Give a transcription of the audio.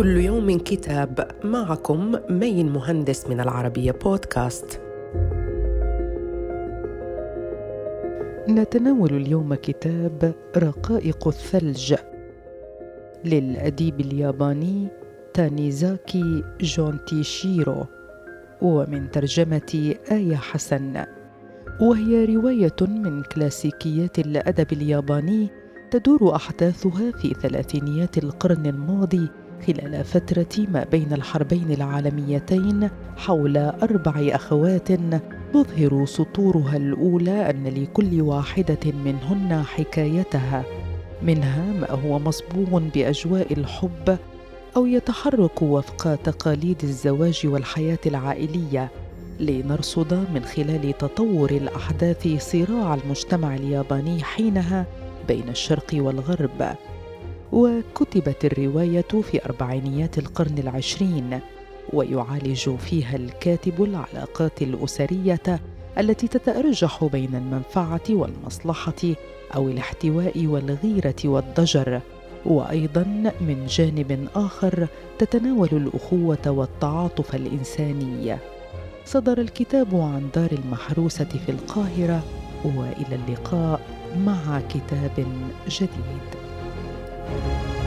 كل يوم كتاب معكم مين مهندس من العربية بودكاست. نتناول اليوم كتاب رقائق الثلج للأديب الياباني تانيزاكي جونتيشيرو ومن ترجمة آية حسن وهي رواية من كلاسيكيات الأدب الياباني تدور أحداثها في ثلاثينيات القرن الماضي خلال فترة ما بين الحربين العالميتين حول أربع أخوات يظهر سطورها الأولى أن لكل واحدة منهن حكايتها. منها ما هو مصبوغ بأجواء الحب أو يتحرك وفق تقاليد الزواج والحياة العائلية. لنرصد من خلال تطور الأحداث صراع المجتمع الياباني حينها بين الشرق والغرب. وكتبت الرواية في أربعينيات القرن العشرين ويعالج فيها الكاتب العلاقات الأسرية التي تتأرجح بين المنفعة والمصلحة أو الاحتواء والغيرة والضجر وأيضا من جانب آخر تتناول الأخوة والتعاطف الإنساني. صدر الكتاب عن دار المحروسة في القاهرة وإلى اللقاء مع كتاب جديد. Música